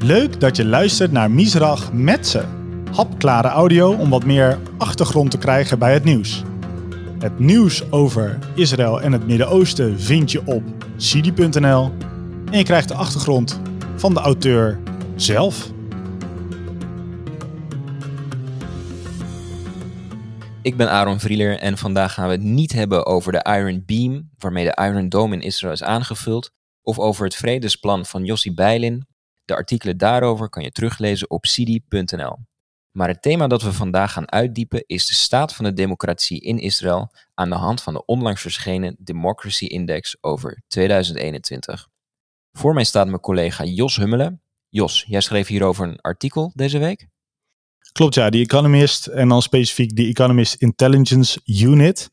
Leuk dat je luistert naar Misrach met ze. Hapklare audio om wat meer achtergrond te krijgen bij het nieuws. Het nieuws over Israël en het Midden-Oosten vind je op sidi.nl en je krijgt de achtergrond van de auteur zelf. Ik ben Aaron Vrieler en vandaag gaan we het niet hebben over de Iron Beam, waarmee de Iron Dome in Israël is aangevuld, of over het vredesplan van Jossi Beilin. De artikelen daarover kan je teruglezen op sidi.nl. Maar het thema dat we vandaag gaan uitdiepen is de staat van de democratie in Israël aan de hand van de onlangs verschenen Democracy Index over 2021. Voor mij staat mijn collega Jos Hummelen. Jos, jij schreef hierover een artikel deze week. Klopt ja, The Economist en dan specifiek de Economist Intelligence Unit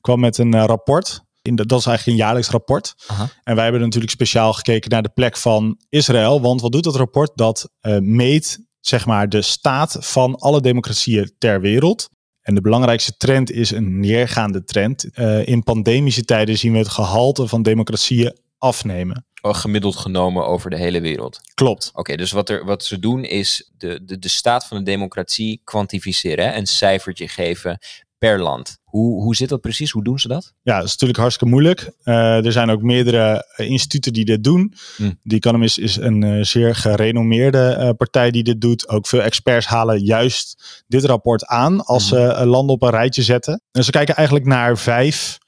kwam met een uh, rapport. In de, dat is eigenlijk een jaarlijks rapport. Aha. En wij hebben natuurlijk speciaal gekeken naar de plek van Israël. Want wat doet dat rapport? Dat uh, meet zeg maar de staat van alle democratieën ter wereld. En de belangrijkste trend is een neergaande trend. Uh, in pandemische tijden zien we het gehalte van democratieën afnemen. Oh, gemiddeld genomen over de hele wereld. Klopt. Oké, okay, dus wat, er, wat ze doen is de, de, de staat van de democratie kwantificeren. Hè? Een cijfertje geven per land. Hoe, hoe zit dat precies? Hoe doen ze dat? Ja, dat is natuurlijk hartstikke moeilijk. Uh, er zijn ook meerdere uh, instituten die dit doen. Mm. The Economist is een uh, zeer gerenommeerde partij die dit doet. Ook veel experts halen juist dit rapport aan als Mm. ze landen op een rijtje zetten. En ze kijken eigenlijk naar vijf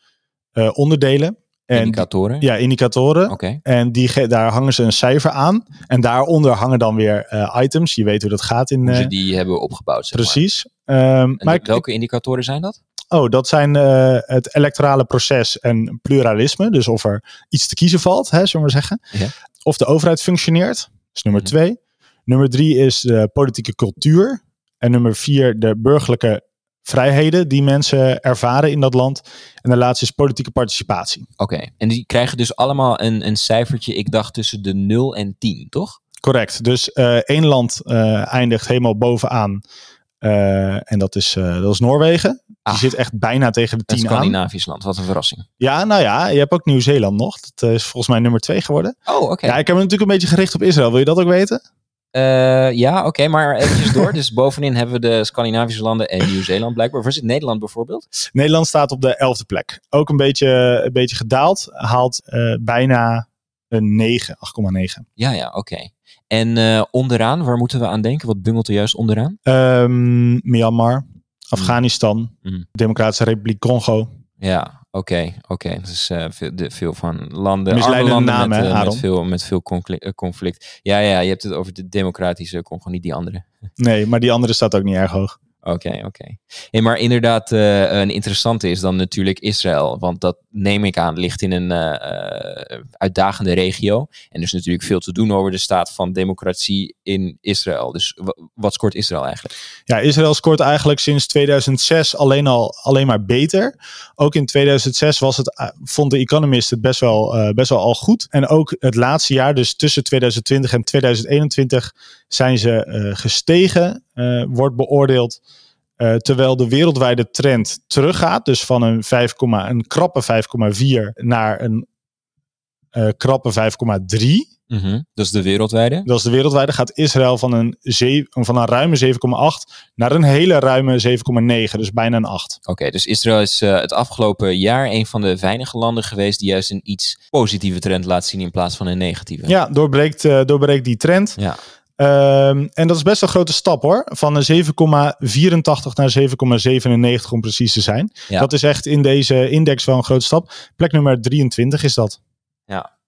onderdelen. En indicatoren? Ja, indicatoren. Oké. Okay. En die, daar hangen ze een cijfer aan. En daaronder hangen dan weer uh, items. Je weet hoe dat gaat in. Hoe ze die hebben opgebouwd. Zeg precies. Maar. Um, maar welke indicatoren zijn dat? Oh, dat zijn uh, het electorale proces en pluralisme. Dus of er iets te kiezen valt, hè, zullen we maar zeggen. Ja. Of de overheid functioneert. Dat is nummer Mhm. twee. Nummer drie is de politieke cultuur. En nummer vier de burgerlijke vrijheden die mensen ervaren in dat land. En de laatste is politieke participatie. Oké, okay. en die krijgen dus allemaal een, een cijfertje, ik dacht tussen de 0 en 10, toch? Correct. Dus uh, één land uh, eindigt helemaal bovenaan. Uh, en dat is, dat is Noorwegen. Die Ah, zit echt bijna tegen de 10 een aan. Scandinavisch land, wat een verrassing. Ja, nou ja, je hebt ook Nieuw-Zeeland nog. Dat is volgens mij nummer 2 geworden. Oh, oké. Okay. Ja, ik heb me natuurlijk een beetje gericht op Israël. Wil je dat ook weten? Uh, ja, oké, okay, maar eventjes door. Dus bovenin hebben we de Scandinavische landen en Nieuw-Zeeland blijkbaar. Waar zit Nederland bijvoorbeeld? Nederland staat op de elfde plek. Ook een beetje, een beetje gedaald. Haalt uh, bijna een 9, 8,9. Ja, ja, oké. Okay. En uh, onderaan, waar moeten we aan denken? Wat bungelt er juist onderaan? Um, Myanmar, Afghanistan, mm. Democratische Republiek Congo. Ja, oké, oké. Okay. Dus uh, veel, de, veel van landen, Misleidende landen namen, met, uh, met, veel, met veel conflict, conflict. Ja, ja, je hebt het over de democratische Congo, niet die andere. Nee, maar die andere staat ook niet erg hoog. Oké, oké. Maar inderdaad, uh, een interessante is dan natuurlijk Israël. Want dat neem ik aan, ligt in een uh, uitdagende regio. En er is natuurlijk veel te doen over de staat van democratie in Israël. Dus wat scoort Israël eigenlijk? Ja, Israël scoort eigenlijk sinds 2006 alleen, al, alleen maar beter. Ook in 2006 was het, vond de Economist het best wel, best wel al goed. En ook het laatste jaar, dus tussen 2020 en 2021, zijn ze uh, gestegen, uh, wordt beoordeeld. Uh, terwijl de wereldwijde trend teruggaat, dus van een, 5, een krappe 5,4 naar een krappe 5,3. Mm -hmm. Dat is de wereldwijde. Dat is de wereldwijde. Gaat Israël van een, van een ruime 7,8 naar een hele ruime 7,9. Dus bijna een 8. Oké, okay, dus Israël is uh, het afgelopen jaar een van de weinige landen geweest die juist een iets positieve trend laat zien in plaats van een negatieve. Ja, doorbreekt, uh, doorbreekt die trend. Ja. Um, en dat is best een grote stap hoor. Van een 7,84 naar 7,97 om precies te zijn. Ja. Dat is echt in deze index wel een grote stap. Plek nummer 23 is dat. Ja.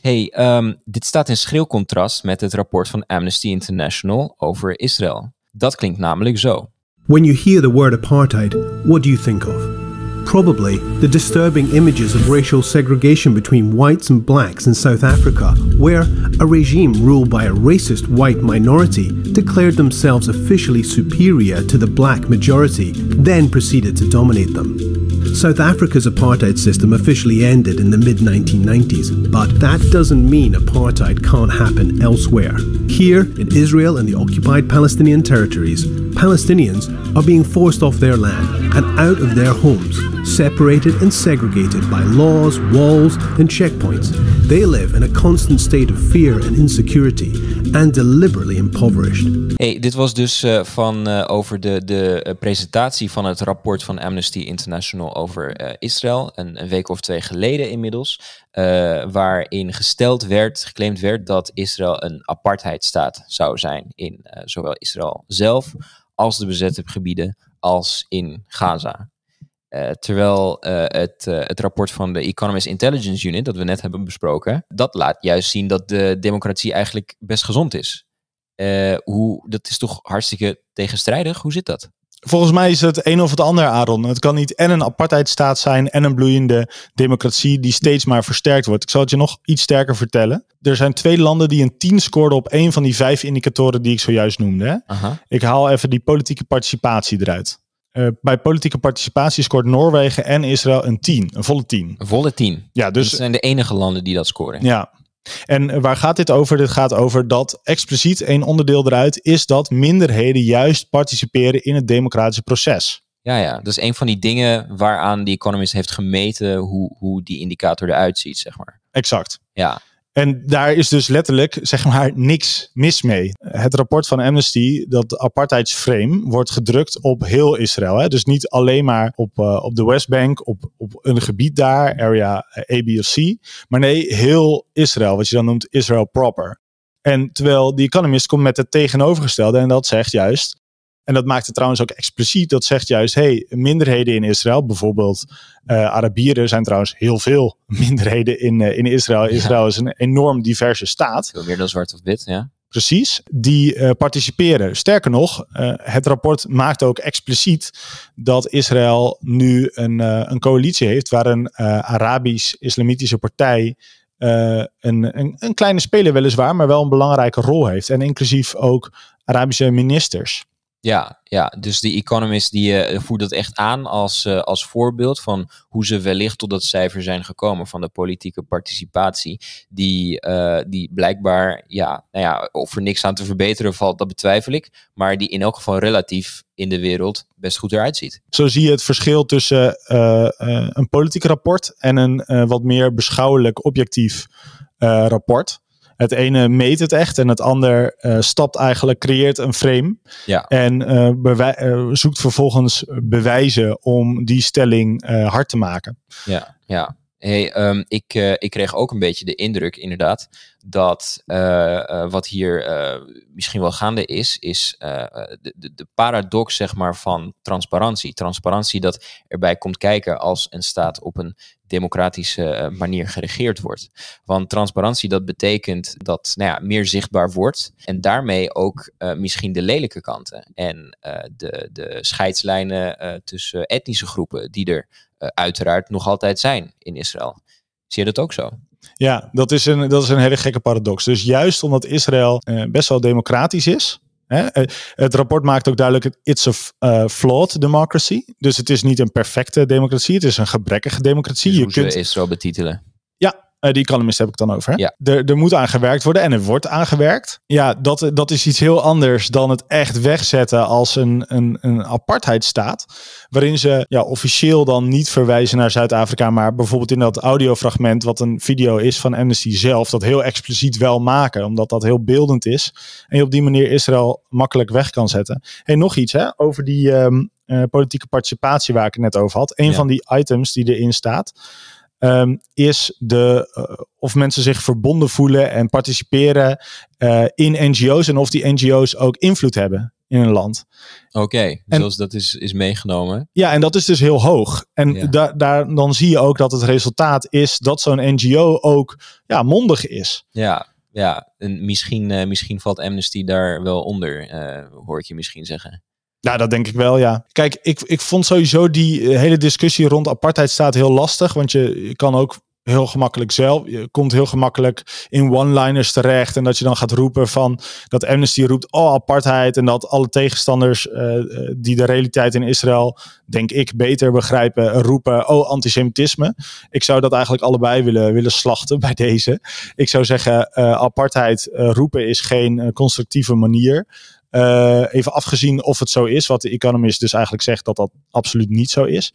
Hey, um, dit staat in schril contrast met het rapport van Amnesty International over Israël. Dat klinkt namelijk zo. When you hear the word apartheid, what do you think of? Probably the disturbing images of racial segregation between whites and blacks in South Africa, where a regime ruled by a racist white minority declared themselves officially superior to the black majority, then proceeded to dominate them. South Africa's apartheid system officially ended in the mid 1990s, but that doesn't mean apartheid can't happen elsewhere. Here, in Israel and the occupied Palestinian territories, Palestinians are being forced off their land and out of their homes separated and segregated by laws, walls, and checkpoints. They live in a constant state of fear and insecurity and deliberately impoverished. Hey, dit was dus uh, van uh, over de, de uh, presentatie van het rapport van Amnesty International over Israël. Een, een, week of twee geleden inmiddels. waarin gesteld werd, geclaimd werd dat Israël een apartheidstaat zou zijn in zowel Israël zelf als de bezette gebieden als in Gaza. Uh, terwijl uh, het, uh, het rapport van de Economist Intelligence Unit, dat we net hebben besproken, dat laat juist zien dat de democratie eigenlijk best gezond is. hoe, dat is toch hartstikke tegenstrijdig? Hoe zit dat? Volgens mij is het een of het ander, Aaron. Het kan niet en een apartheidstaat zijn en een bloeiende democratie die steeds maar versterkt wordt. Ik zal het je nog iets sterker vertellen. Er zijn twee landen die een 10 scoorden op één van die vijf indicatoren die ik zojuist noemde. Hè? Ik haal even die politieke participatie eruit. Uh, bij politieke participatie scoort Noorwegen en Israël een 10, een volle 10. Een volle 10. Ja, dus. Dat zijn de enige landen die dat scoren. Ja. En waar gaat dit over? Dit gaat over dat expliciet een onderdeel eruit is dat minderheden juist participeren in het democratische proces. Ja, ja, dat is een van die dingen waaraan die Economist heeft gemeten hoe, hoe die indicator eruit ziet, zeg maar. Exact. Ja. En daar is dus letterlijk, zeg maar, niks mis mee. Het rapport van Amnesty, dat apartheidsframe, wordt gedrukt op heel Israël. Hè? Dus niet alleen maar op, uh, op de Westbank, op, op een gebied daar, area A, B of C. Maar nee, heel Israël, wat je dan noemt Israël proper. En terwijl die Economist komt met het tegenovergestelde en dat zegt juist, en dat maakt het trouwens ook expliciet. Dat zegt juist, hey, minderheden in Israël, bijvoorbeeld uh, Arabieren zijn trouwens heel veel minderheden in, uh, in Israël. Israël is een enorm diverse staat. Veel meer dan zwart of wit, ja. Precies, die uh, participeren. Sterker nog, het rapport maakt ook expliciet dat Israël nu een, een coalitie heeft waar een Arabisch-Islamitische partij een, een, een kleine speler weliswaar, maar wel een belangrijke rol heeft. En inclusief ook Arabische ministers. Ja, ja, dus die Economist die uh, voert dat echt aan als, uh, als voorbeeld van hoe ze wellicht tot dat cijfer zijn gekomen van de politieke participatie. Die, uh, die blijkbaar, ja, nou ja, of er niks aan te verbeteren valt, dat betwijfel ik. Maar die in elk geval relatief in de wereld best goed eruit ziet. Zo zie je het verschil tussen een politiek rapport en een wat meer beschouwelijk objectief rapport. Het ene meet het echt en het ander uh, stapt eigenlijk, creëert een frame. Ja. En uh, zoekt vervolgens bewijzen om die stelling hard te maken. Ja, ja. Hey, um, ik, ik kreeg ook een beetje de indruk, inderdaad, dat uh, uh, wat hier misschien wel gaande is, is de, de, paradox zeg maar, van transparantie. Transparantie dat erbij komt kijken als een staat op een democratische manier geregeerd wordt. Want transparantie dat betekent dat nou ja, meer zichtbaar wordt en daarmee ook misschien de lelijke kanten en de, de scheidslijnen tussen etnische groepen die er uiteraard nog altijd zijn in Israël. Zie je dat ook zo? Ja, dat is een, dat is een hele gekke paradox. Dus juist omdat Israël uh, best wel democratisch is. Hè, uh, het rapport maakt ook duidelijk: it's a flawed democracy. Dus het is niet een perfecte democratie, het is een gebrekkige democratie. Dus je kunt Israël betitelen. Uh, die Economist heb ik dan over. Hè? Ja. Er, er moet aan gewerkt worden en er wordt aangewerkt. Ja, dat, dat is iets heel anders dan het echt wegzetten als een, een, een apartheidstaat. Waarin ze ja, officieel dan niet verwijzen naar Zuid-Afrika, maar bijvoorbeeld in dat audiofragment, wat een video is van Amnesty zelf, dat heel expliciet wel maken, omdat dat heel beeldend is. En je op die manier Israël makkelijk weg kan zetten. En nog iets hè, over die um, uh, politieke participatie waar ik het net over had. Een ja. van die items die erin staat. Um, is de, uh, of mensen zich verbonden voelen en participeren uh, in NGO's en of die NGO's ook invloed hebben in een land. Oké, okay, zoals dat is, is meegenomen. Ja, en dat is dus heel hoog. En ja. da daar, dan zie je ook dat het resultaat is dat zo'n NGO ook ja, mondig is. Ja, ja. En misschien, uh, misschien valt Amnesty daar wel onder, hoor ik je misschien zeggen. Nou, dat denk ik wel, ja. Kijk, ik, ik vond sowieso die hele discussie rond apartheidstaat heel lastig. Want je, je kan ook heel gemakkelijk zelf. Je komt heel gemakkelijk in one-liners terecht. En dat je dan gaat roepen van dat Amnesty roept oh apartheid. En dat alle tegenstanders uh, die de realiteit in Israël, denk ik, beter begrijpen, roepen oh antisemitisme. Ik zou dat eigenlijk allebei willen, willen slachten bij deze. Ik zou zeggen, apartheid roepen is geen constructieve manier. Uh, even afgezien of het zo is, wat de Economist dus eigenlijk zegt dat dat absoluut niet zo is.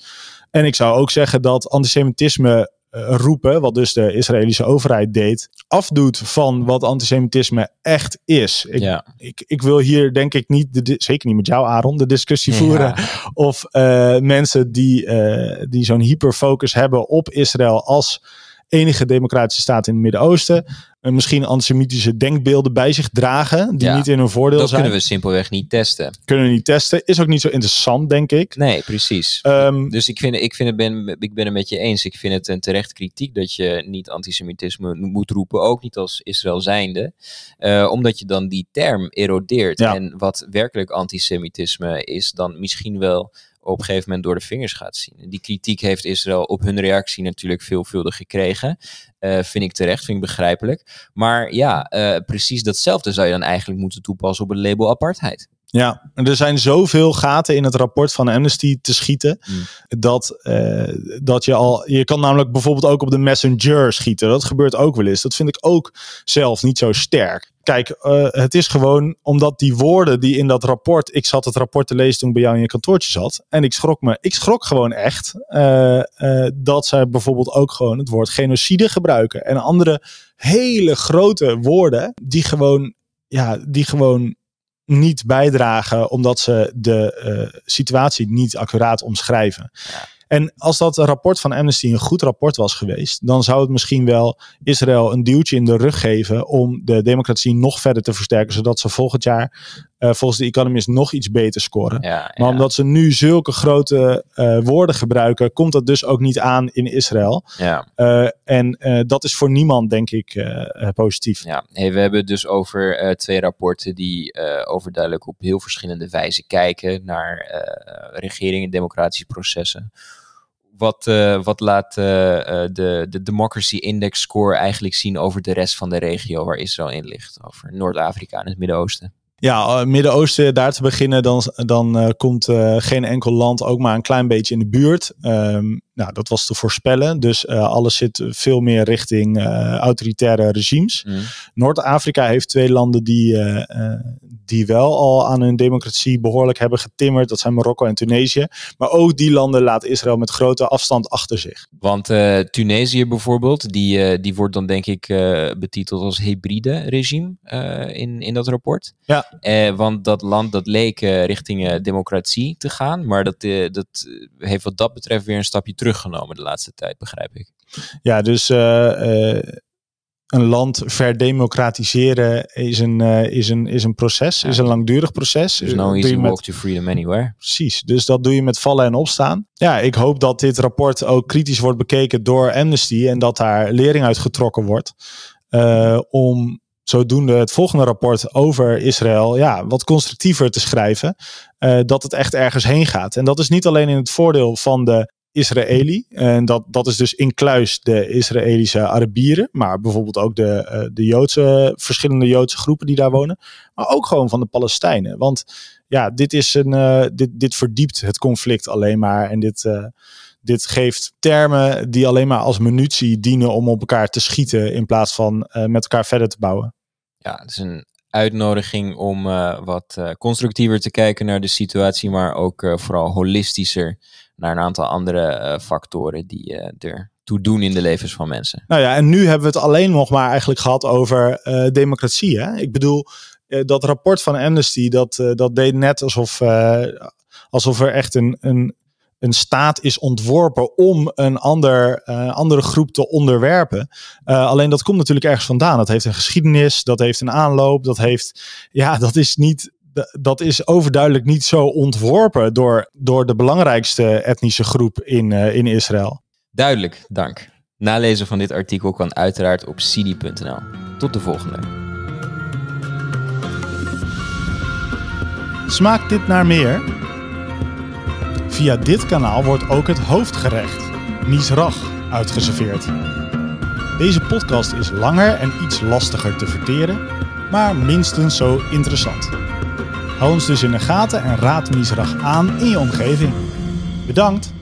En ik zou ook zeggen dat antisemitisme uh, roepen, wat dus de Israëlische overheid deed, afdoet van wat antisemitisme echt is. Ik, Ja. ik, ik wil hier denk ik niet, de, zeker niet met jou Aaron, de discussie voeren of eh, mensen die, eh, die zo'n hyperfocus hebben op Israël als enige democratische staat in het Midden-Oosten, eh, misschien antisemitische denkbeelden bij zich dragen, die Ja, niet in hun voordeel Dat zijn. kunnen we simpelweg niet testen. Kunnen we niet testen. Is ook niet zo interessant, denk ik. Nee, precies. Ehm, Dus ik, vind, ik, vind het ben, ik ben het met je eens. Ik vind het een terecht kritiek dat je niet antisemitisme moet roepen. Ook niet als Israël zijnde. Eh, omdat je dan die term erodeert. Ja. En wat werkelijk antisemitisme is, dan misschien wel op een gegeven moment door de vingers gaat zien. En Die kritiek heeft Israël op hun reactie natuurlijk veelvuldig gekregen. Eh, vind ik terecht, vind ik begrijpelijk. Maar ja, eh, precies datzelfde zou je dan eigenlijk moeten toepassen op het label apartheid. Ja, er zijn zoveel gaten in het rapport van Amnesty te schieten. Mm. Dat, eh, dat je al. Je kan namelijk bijvoorbeeld ook op de Messenger schieten. Dat gebeurt ook wel eens. Dat vind ik ook zelf niet zo sterk. Kijk, eh, het is gewoon omdat die woorden die in dat rapport. Ik zat het rapport te lezen toen ik bij jou in je kantoortje zat. En ik schrok me. Ik schrok gewoon echt. eh, eh, dat zij bijvoorbeeld ook gewoon het woord genocide gebruiken. En andere hele grote woorden. Die gewoon. Ja, die gewoon niet bijdragen omdat ze de situatie niet accuraat omschrijven. En als dat rapport van Amnesty een goed rapport was geweest, dan zou het misschien wel Israël een duwtje in de rug geven om de democratie nog verder te versterken, zodat ze volgend jaar eh, volgens de Economist nog iets beter scoren. Ja, Maar ja, omdat ze nu zulke grote eh, woorden gebruiken, komt dat dus ook niet aan in Israël. ja. Eh, en dat is voor niemand, denk ik, positief. Ja, hey, we hebben het dus over twee rapporten die overduidelijk op heel verschillende wijzen kijken naar eh regering en democratische processen. Wat, eh, wat laat eh, eh, de, de Democracy Index score eigenlijk zien over de rest van de regio waar Israël in ligt? Over Noord-Afrika en het Midden-Oosten. Ja, Midden-Oosten, daar te beginnen, dan, dan komt geen enkel land ook maar een klein beetje in de buurt. Ehm, nou, dat was te voorspellen. Dus eh, alles zit veel meer richting eh, autoritaire regimes. Mm. Noord-Afrika heeft twee landen die, eh, die wel al aan hun democratie behoorlijk hebben getimmerd. Dat zijn Marokko en Tunesië. Maar ook die landen laat Israël met grote afstand achter zich. Want Tunesië bijvoorbeeld, die, die wordt dan denk ik betiteld als hybride regime in, in dat rapport. Ja. Want dat land dat leek richting democratie te gaan, maar dat, dat heeft wat dat betreft weer een stapje teruggenomen de laatste tijd, begrijp ik. Ja, dus eh, eh, een land verdemocratiseren is een, eh, is een, is een proces, Ja. is een langdurig proces. There's Eh, no easy met- walk to freedom anywhere. Precies, dus dat doe je met vallen en opstaan. Ja, ik hoop dat dit rapport ook kritisch wordt bekeken door Amnesty en dat daar lering uit getrokken wordt. om zodoende het volgende rapport over Israël ja, wat constructiever te schrijven. dat het echt ergens heen gaat. En dat is niet alleen in het voordeel van de Israëli. En dat, dat is dus incluis de Israëlische Arabieren. Maar bijvoorbeeld ook de, eh, de Joodse, verschillende Joodse groepen die daar wonen. Maar ook gewoon van de Palestijnen. Want ja, dit, is een, eh, dit, dit verdiept het conflict alleen maar. En dit, eh, dit geeft termen die alleen maar als munitie dienen om op elkaar te schieten. In plaats van met elkaar verder te bouwen. Ja, het is een uitnodiging om wat constructiever te kijken naar de situatie, maar ook vooral holistischer naar een aantal andere eh, factoren die eh er toe doen in de levens van mensen. Nou ja, en nu hebben we het alleen nog maar eigenlijk gehad over eh, democratie. Hè? Ik bedoel, dat rapport van Amnesty, dat, dat deed net alsof, alsof er echt een, een, een staat is ontworpen om een ander, andere groep te onderwerpen. Alleen dat komt natuurlijk ergens vandaan. Dat heeft een geschiedenis, dat heeft een aanloop, dat heeft, ja, dat is niet. Dat is overduidelijk niet zo ontworpen door, door de belangrijkste etnische groep in, eh, in Israël. Duidelijk, dank. Nalezen van dit artikel kan uiteraard op cd.nl. Tot de volgende. Smaakt dit naar meer? Via dit kanaal wordt ook het hoofdgerecht, misrach, uitgeserveerd. Deze podcast is langer en iets lastiger te verteren, maar minstens zo interessant. Hou ons dus in de gaten en raad misrach aan in je omgeving. Bedankt!